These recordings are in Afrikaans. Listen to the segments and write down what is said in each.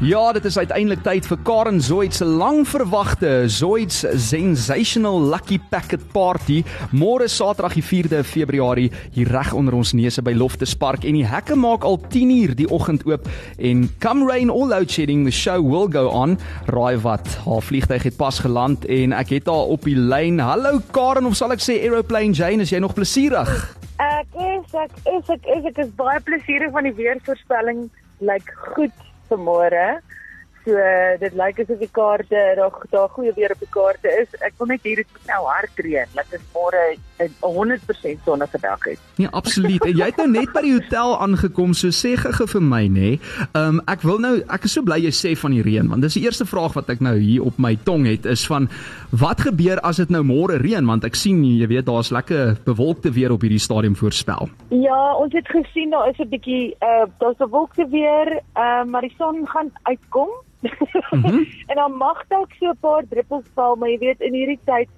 Ja, dit is uiteindelik tyd vir Karen Zoid se lang verwagte Zoid's Sensational Lucky Packet Party môre Saterdag die 4de Februarie hier reg onder ons neuse by Loftus Park en die hekke maak al 10uur die oggend oop en come rain or load shedding the show will go on. Raai wat? Haar vliegtyg het pas geland en ek het haar op die lyn. Hallo Karen of sal ek sê Aeroplane Jane, is jy nog plesierig? Ek is ek is ek is ek is baie plesierig van die weervoorspelling lyk like, goed vanmôre. So dit lyk asof die kaarte daar daar goeie weer op die kaarte is. Ek wil net hier dit nou hard reën. Laat dit môre 100% sonnige dag is. Nee, absoluut. En jy het nou net by die hotel aangekom, so sê gege vir my nê. Ehm um, ek wil nou ek is so bly jy sê van die reën, want dis die eerste vraag wat ek nou hier op my tong het is van wat gebeur as dit nou môre reën want ek sien jy weet daar's lekker bewolkte weer op hierdie stadium voorspel. Ja, ons het gesien daar is 'n bietjie uh daar's bewolkte weer, uh, maar die son gaan uitkom. Mm -hmm. en dan mag dalk so 'n paar druppels val, maar jy weet in hierdie tyd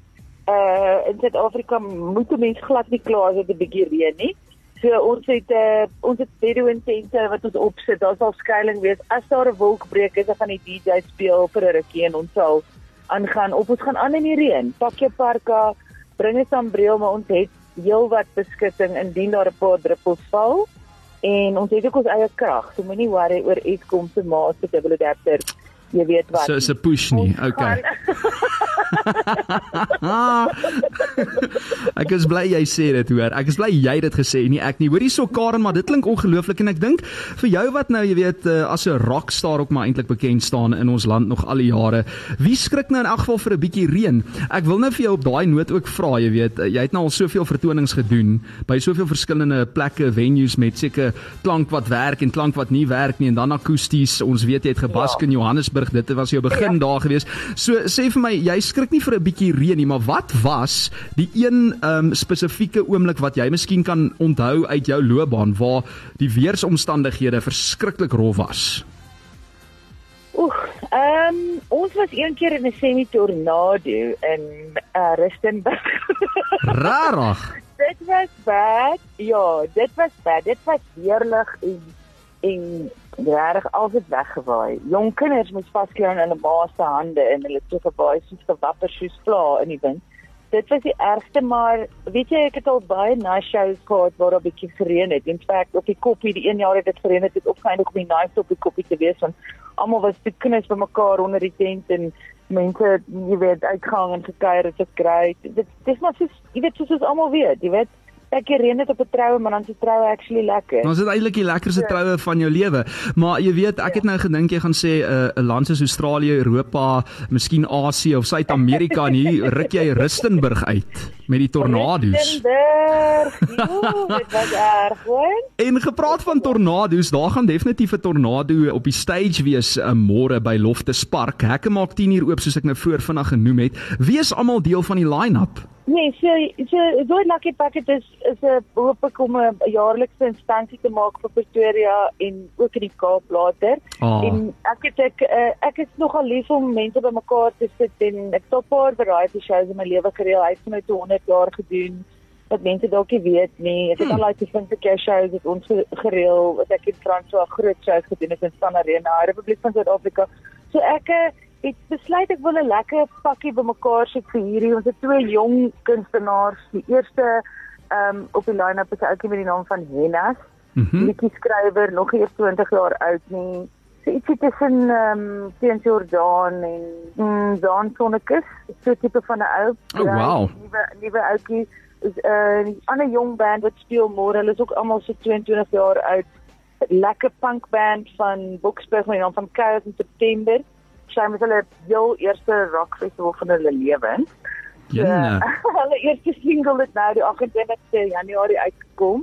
uh in Suid-Afrika moet 'n mens glad nie kla as dit 'n bietjie reën nie. So ons het uh ons het bedouin tente wat ons opsit. Daar sal skuilings wees. As daar 'n wolk breek, is dan gaan die DJ speel vir 'n rukkie en ons sal aangaan of ons gaan aan in die reën. Pak jou parka, bring 'n sambreel, maar ons het heelwat beskutting indien daar 'n paar druppels val en ons het ook ons eie krag. So moenie worry oor Eskom se maat se dubbel adapter. Jy weet wat. So 'n push nie. Okay. 啊 ek is bly jy sê dit hoor. Ek is bly jy het dit gesê nie ek nie. Hoorie so Karen, maar dit klink ongelooflik en ek dink vir jou wat nou jy weet uh, as 'n rockstar ook maar eintlik bekend staan in ons land nog al die jare. Wie skrik nou in elk geval vir 'n bietjie reën? Ek wil nou vir jou op daai noot ook vra, jy weet, uh, jy het nou al soveel vertonings gedoen by soveel verskillende plekke, venues met seker klank wat werk en klank wat nie werk nie en dan akoesties. Ons weet jy het gebask ja. in Johannesburg. Dit was jou begin ja. daar gewees. So sê vir my, jy skrik nie vir 'n bietjie reën nie, maar wat was die een ehm um, spesifieke oomblik wat jy miskien kan onthou uit jou loopbaan waar die weeromstandighede verskriklik rof was? Oek, ehm um, ons was een keer in 'n semi-tornado in uh, Rustenburg. Rarig. dit was bad. Ja, dit was bad. Dit was heerlik en en reg als dit weggewaai. Jong kinders moet vasklou in hulle ma se hande en hulle toe gewaai soos 'n wapper soos vla in die wind. Dit was die ergste maar weet jy ek het al baie nice shows gehad waar daar bietjie gereën het. In feite op die koppie die een jaar het dit gereën het, het opgeëindig op die nice op die koppie te wees want almal was te kinders by mekaar onder die tent en mense jy weet uitgang en gekuier dit is great. Dit dis maar so jy weet soos ons almal weet, jy weet ek reën dit op 'n troue maar dan se troue actually lekker. Ons het eintlik die lekkerste ja. troue van jou lewe. Maar jy weet, ek het nou gedink jy gaan sê 'n uh, land soos Australië, Europa, miskien Asië of Suid-Amerika en hier ruk jy Rustenburg uit met die tornado's. Rustenburg. Dit was erg, hoor. En gepraat van tornado's, daar gaan definitief 'n tornado op die stage wees uh, môre by Loftus Park. Hekke maak 10 uur oop soos ek nou voor vinnig genoem het. Wie is almal deel van die line-up? Nee, so so Zoid Lucky Packet is is 'n hoop ek om 'n jaarlikse instansie te maak vir Pretoria en ook in die Kaap later. Oh. En ek het ek uh, ek is nogal lief om mense bymekaar te sit en ek het 'n paar variety shows in my lewe gereël. Hy het vir my 200 jaar gedoen wat mense dalk nie weet nie. Ek het hmm. al daai tipe van shows wat ons gereël wat ek in Frans so 'n groot show gedoen het in San Arena, Republiek van Suid-Afrika. So ek uh, het besluit ek wil 'n lekker pakkie bymekaar sit vir hierdie. Ons het twee jong kunstenaars. Die eerste ehm um, op die line-up is 'n ouetjie met die naam van Hennas. Mm -hmm. Skrywer nog eers 20 jaar oud nie. So ietsie tussen ehm um, teen Jordan en mm, Dan Sonnekus. So tipe van 'n ou. Oh wow. Nuwe nuwe ouetjie is 'n uh, ander jong band wat speel môre. Hulle is ook almal so 22 jaar oud. Lekker punk band van Boksburg met die naam van Chaos in September sy met hulle heel eerste rock festival van hulle lewens. Ja. Hulle eerste single het nou die 28ste Januarie uitgekom.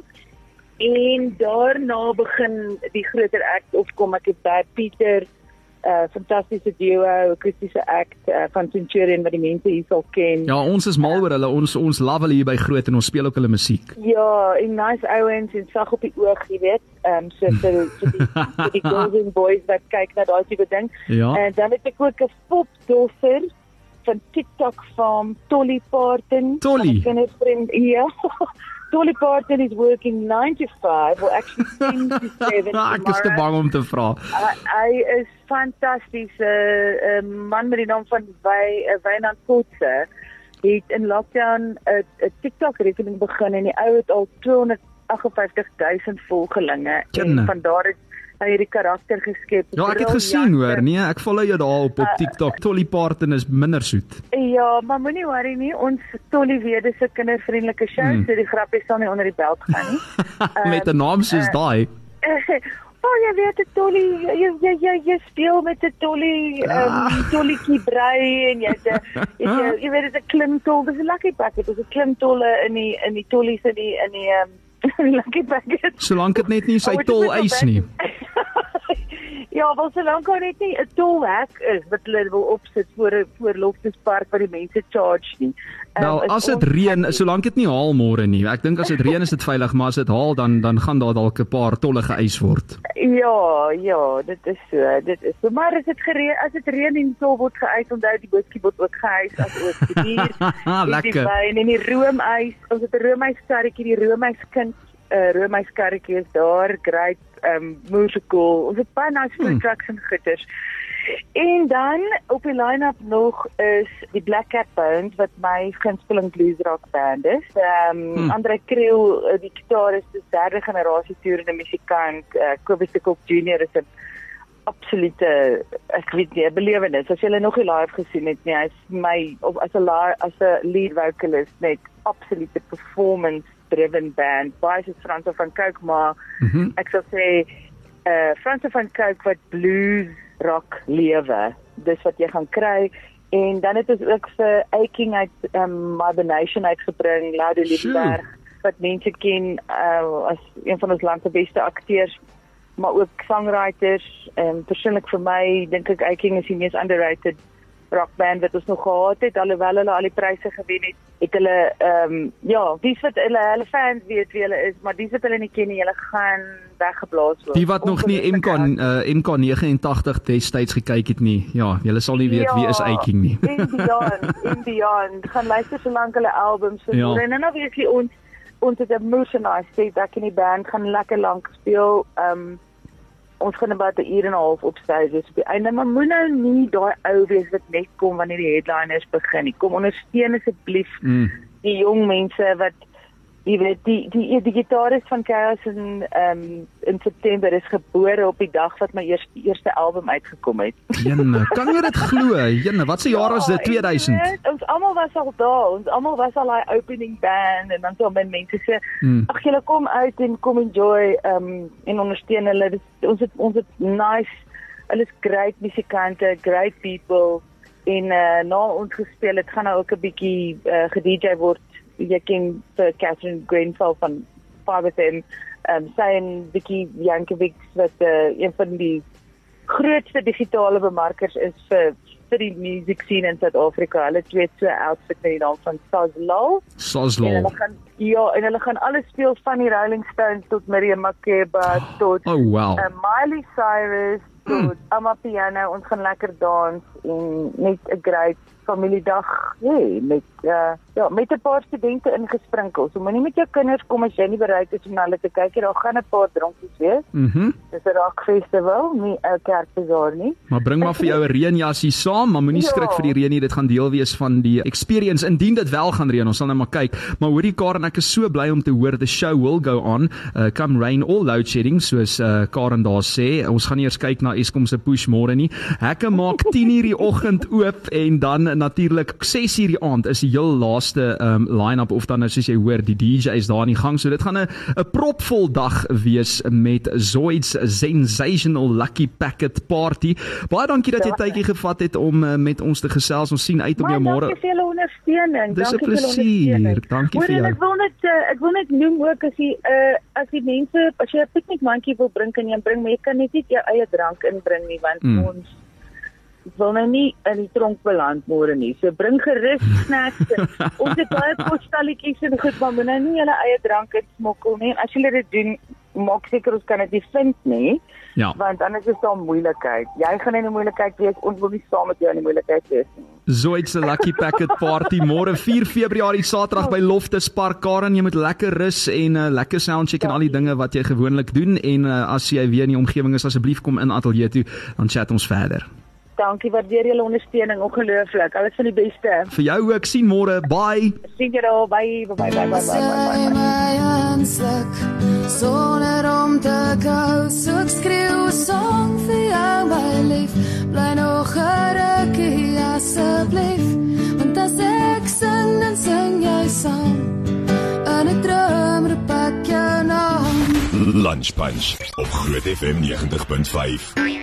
En daarna begin die groter act opkom. Ek het by Pieter uh, fantastiese duo, akoestiese act uh, van Centurion wat die mense hier sal ken. Ja, ons is mal oor hulle. Ons ons love hulle hier by Groot en ons speel ook hulle musiek. Ja, en nice ouens en sag op die oog, jy weet. Ehm um, so vir so die, so die golden boys wat kyk na daai tipe ding. Ja. En dan het ek ook 'n popdosser van TikTok van Tolly Parton. Tolly. Kinders vriend hier. Dolly Parton is working 9 to 5 or actually 10 to 7 Ek is te bang om te vra. Hy is fantasties 'n uh, uh, man met die naam van Wy uh, Wynand Kotse. Het in lockdown 'n uh, TikTok rekening begin en die ou het al 258 000 volgelinge en van daar het hy hierdie karakter geskep. Ja, ek het gesien hoor. Nee, ek volg jou daar op op uh, TikTok. Tolly Parton is minder soet. Ja, maar moenie worry nie. Ons Tolly Wede se kindervriendelike show, hmm. so die grappies staan nie onder die beld gaan nie. met 'n naam soos uh, daai. Oh, jy weet dit Tolly, jy jy jy jy speel met 'n Tolly, ehm um, Tollykie brei en jy jy, jy, jy weet dit 'n klimtol. Dis 'n lucky packet. Dis 'n klimtolle in die in die Tollies in die in die ehm um, lucky packet. Solank dit net nie sy tol eis nie. Ja, wel solank daar net nie 'n tolhek is wat hulle wil opsit voor 'n voorlopspark waar die mense charge nie. Um, nou, as dit reën, solank dit nie haal môre nie. Ek dink as dit reën is dit veilig, maar as dit haal dan dan gaan daar dalk 'n paar tolle geëis word. Ja, ja, dit is so. Dit is so. Maar as dit gereën, as dit reën en tol word geëis, onthou die bootjie word ook geëis as ook die bier. Lekker. Die wyn en die roomys. Ons het 'n roomys karretjie, die roomys kind uh, roomys karretjie is daar, great um musical. Ons het baie nice food hmm. trucks en goeders. En dan op die line-up nog is die Black Cat Band wat my gunsteling blues rock band is. Ehm um, hmm. Andre Kriel, eh, die gitaris, is derde generasie toerende musikant. Uh, Kobus de Kok Junior is 'n absolute ek weet nie, belewenis. As jy hulle nog nie live gesien het nie, hy's my of as 'n as 'n lead vocalist net absolute performance driven band. Baie is Frans van Cooke, maar mm -hmm. ek sou sê eh uh, Frans van Cooke wat blues rock lewe. Dis wat jy gaan kry en dan het ons ook vir Aching uit um, My Nation uitgebring, Laude Liefberg wat mense ken uh, as een van ons land se beste akteurs maar ook songwriters en um, persoonlik vir my dink ek Aching is die mees underrated rockband wat ons nog gehad het alhoewel hulle al die pryse gewen het het hulle ehm um, ja dis wat hulle hulle fans weet wie hulle is maar dis wat hulle nie ken nie. Hulle gaan weggeblaas word. Die wat nog nie MK uh, MK 89 destyds gekyk het nie. Ja julle sal nie weet ja, wie is Aiking nie. Indian Indian gaan luister so lank hulle albums so ja. en dan obviously ons ons het 'n emotional state dat in die band gaan lekker lank speel. Ehm um, ons gaan about 'n uur en 'n half op stage wees op die einde maar moet nou nie daai ou wees wat net kom wanneer die headliners begin nie kom ondersteun asseblief mm. die jong mense wat jy weet die die die gitaris van Chaos in ehm um, in September is gebore op die dag wat my eerste eerste album uitgekom het. Jenne, kan jy dit glo? Jenne, wat se jaar was dit? 2000. Ja, weet, ons almal was al daar. Ons almal was al daai opening band en dan so met mense sê, hmm. "Ag julle kom uit en kom enjoy ehm um, en ondersteun hulle. Dis ons het ons het nice. Hulle is great musikante, great people." En uh, na ons gespeel het, gaan nou ook 'n bietjie uh, eh, ge-DJ word jy ken vir Catherine Greenfell van Fiverr ehm um, sy en Vicky Jankovic wat uh, een van die grootste digitale bemarkers is vir vir die music scene in Suid-Afrika. Hulle twee so outfit met die naam van Sazlo. Sazlo. En hulle gaan ja, en hulle gaan alles speel van die Rolling Stones tot Miriam Makeba tot Oh wow. Uh, Miley Cyrus tot mm. Amapiano. Ons gaan lekker dans en net 'n great familiedag hê met uh, ja, met 'n paar studente ingesprinkel. So moenie met jou kinders kom as jy nie bereid is om na hulle te kyk nie. Daar gaan 'n paar dronkies wees. Mhm. Mm Dis 'n rock festival, nie 'n kerkbazaar nie. Maar bring maar vir jou 'n reënjasie saam, maar moenie skrik ja. vir die reën nie. Dit gaan deel wees van die experience indien dit wel gaan reën. Ons sal nou maar kyk. Maar hoorie Karen, ek is so bly om te hoor the show will go on. Uh, come rain or load shedding soos uh, Karen daar sê. Ons gaan eers kyk na Eskom se push môre nie. Hekke maak 10:00 die oggend oop en dan natuurlik 6:00 die aand is die heel laaste um line-up of dan nou soos jy hoor die DJ is daar in die gang. So dit gaan 'n 'n propvol dag wees met Zoids Sensational Lucky Packet Party. Baie dankie dat jy tydjie gevat het om uh, met ons te gesels. Ons sien uit om jou môre. Dankie vir julle ondersteuning. Dis 'n plesier. Dankie vir jou. Ek wil net uh, ek wil net noem ook as jy uh, as die mense as jy 'n piknikmandjie wil bring en jy bring, maar jy kan net nie jou eie drank inbring nie want mm. ons wil nou nie in die tronk beland môre nie. So bring gerus snacks. ons het baie postalletjies en goed, maar moenie nou nie julle eie drank insmokkel nie. As julle dit doen, maak seker ons kan dit nie vind nie. Ja. Want anders is daar moeilikheid. Jy gaan in 'n moeilikheid wees, ons wil nie saam met jou in die moeilikheid wees nie. Zoid's se Lucky Packet Party môre 4 Februarie Saterdag by Loftus Park. Karen, jy moet lekker rus en 'n uh, lekker soundcheck en al die dinge wat jy gewoonlik doen en uh, as jy weer in die omgewing is, asseblief kom in ateljee toe, dan chat ons verder. Dankie, waardeer julle ondersteuning ongelooflik. Alles van die beste. Vir jou ook. Sien môre. Bye. Sien jy daar. Bye. Bye bye bye bye bye. bye, bye. Sonder om te gou soek skreeu 'n song vir jou my lief. Bly nog gerukkie asseblief. Want as ek sing dan sing jy saam. En 'n droom repak jou naam. Lunch Punch op Groot FM 90.5.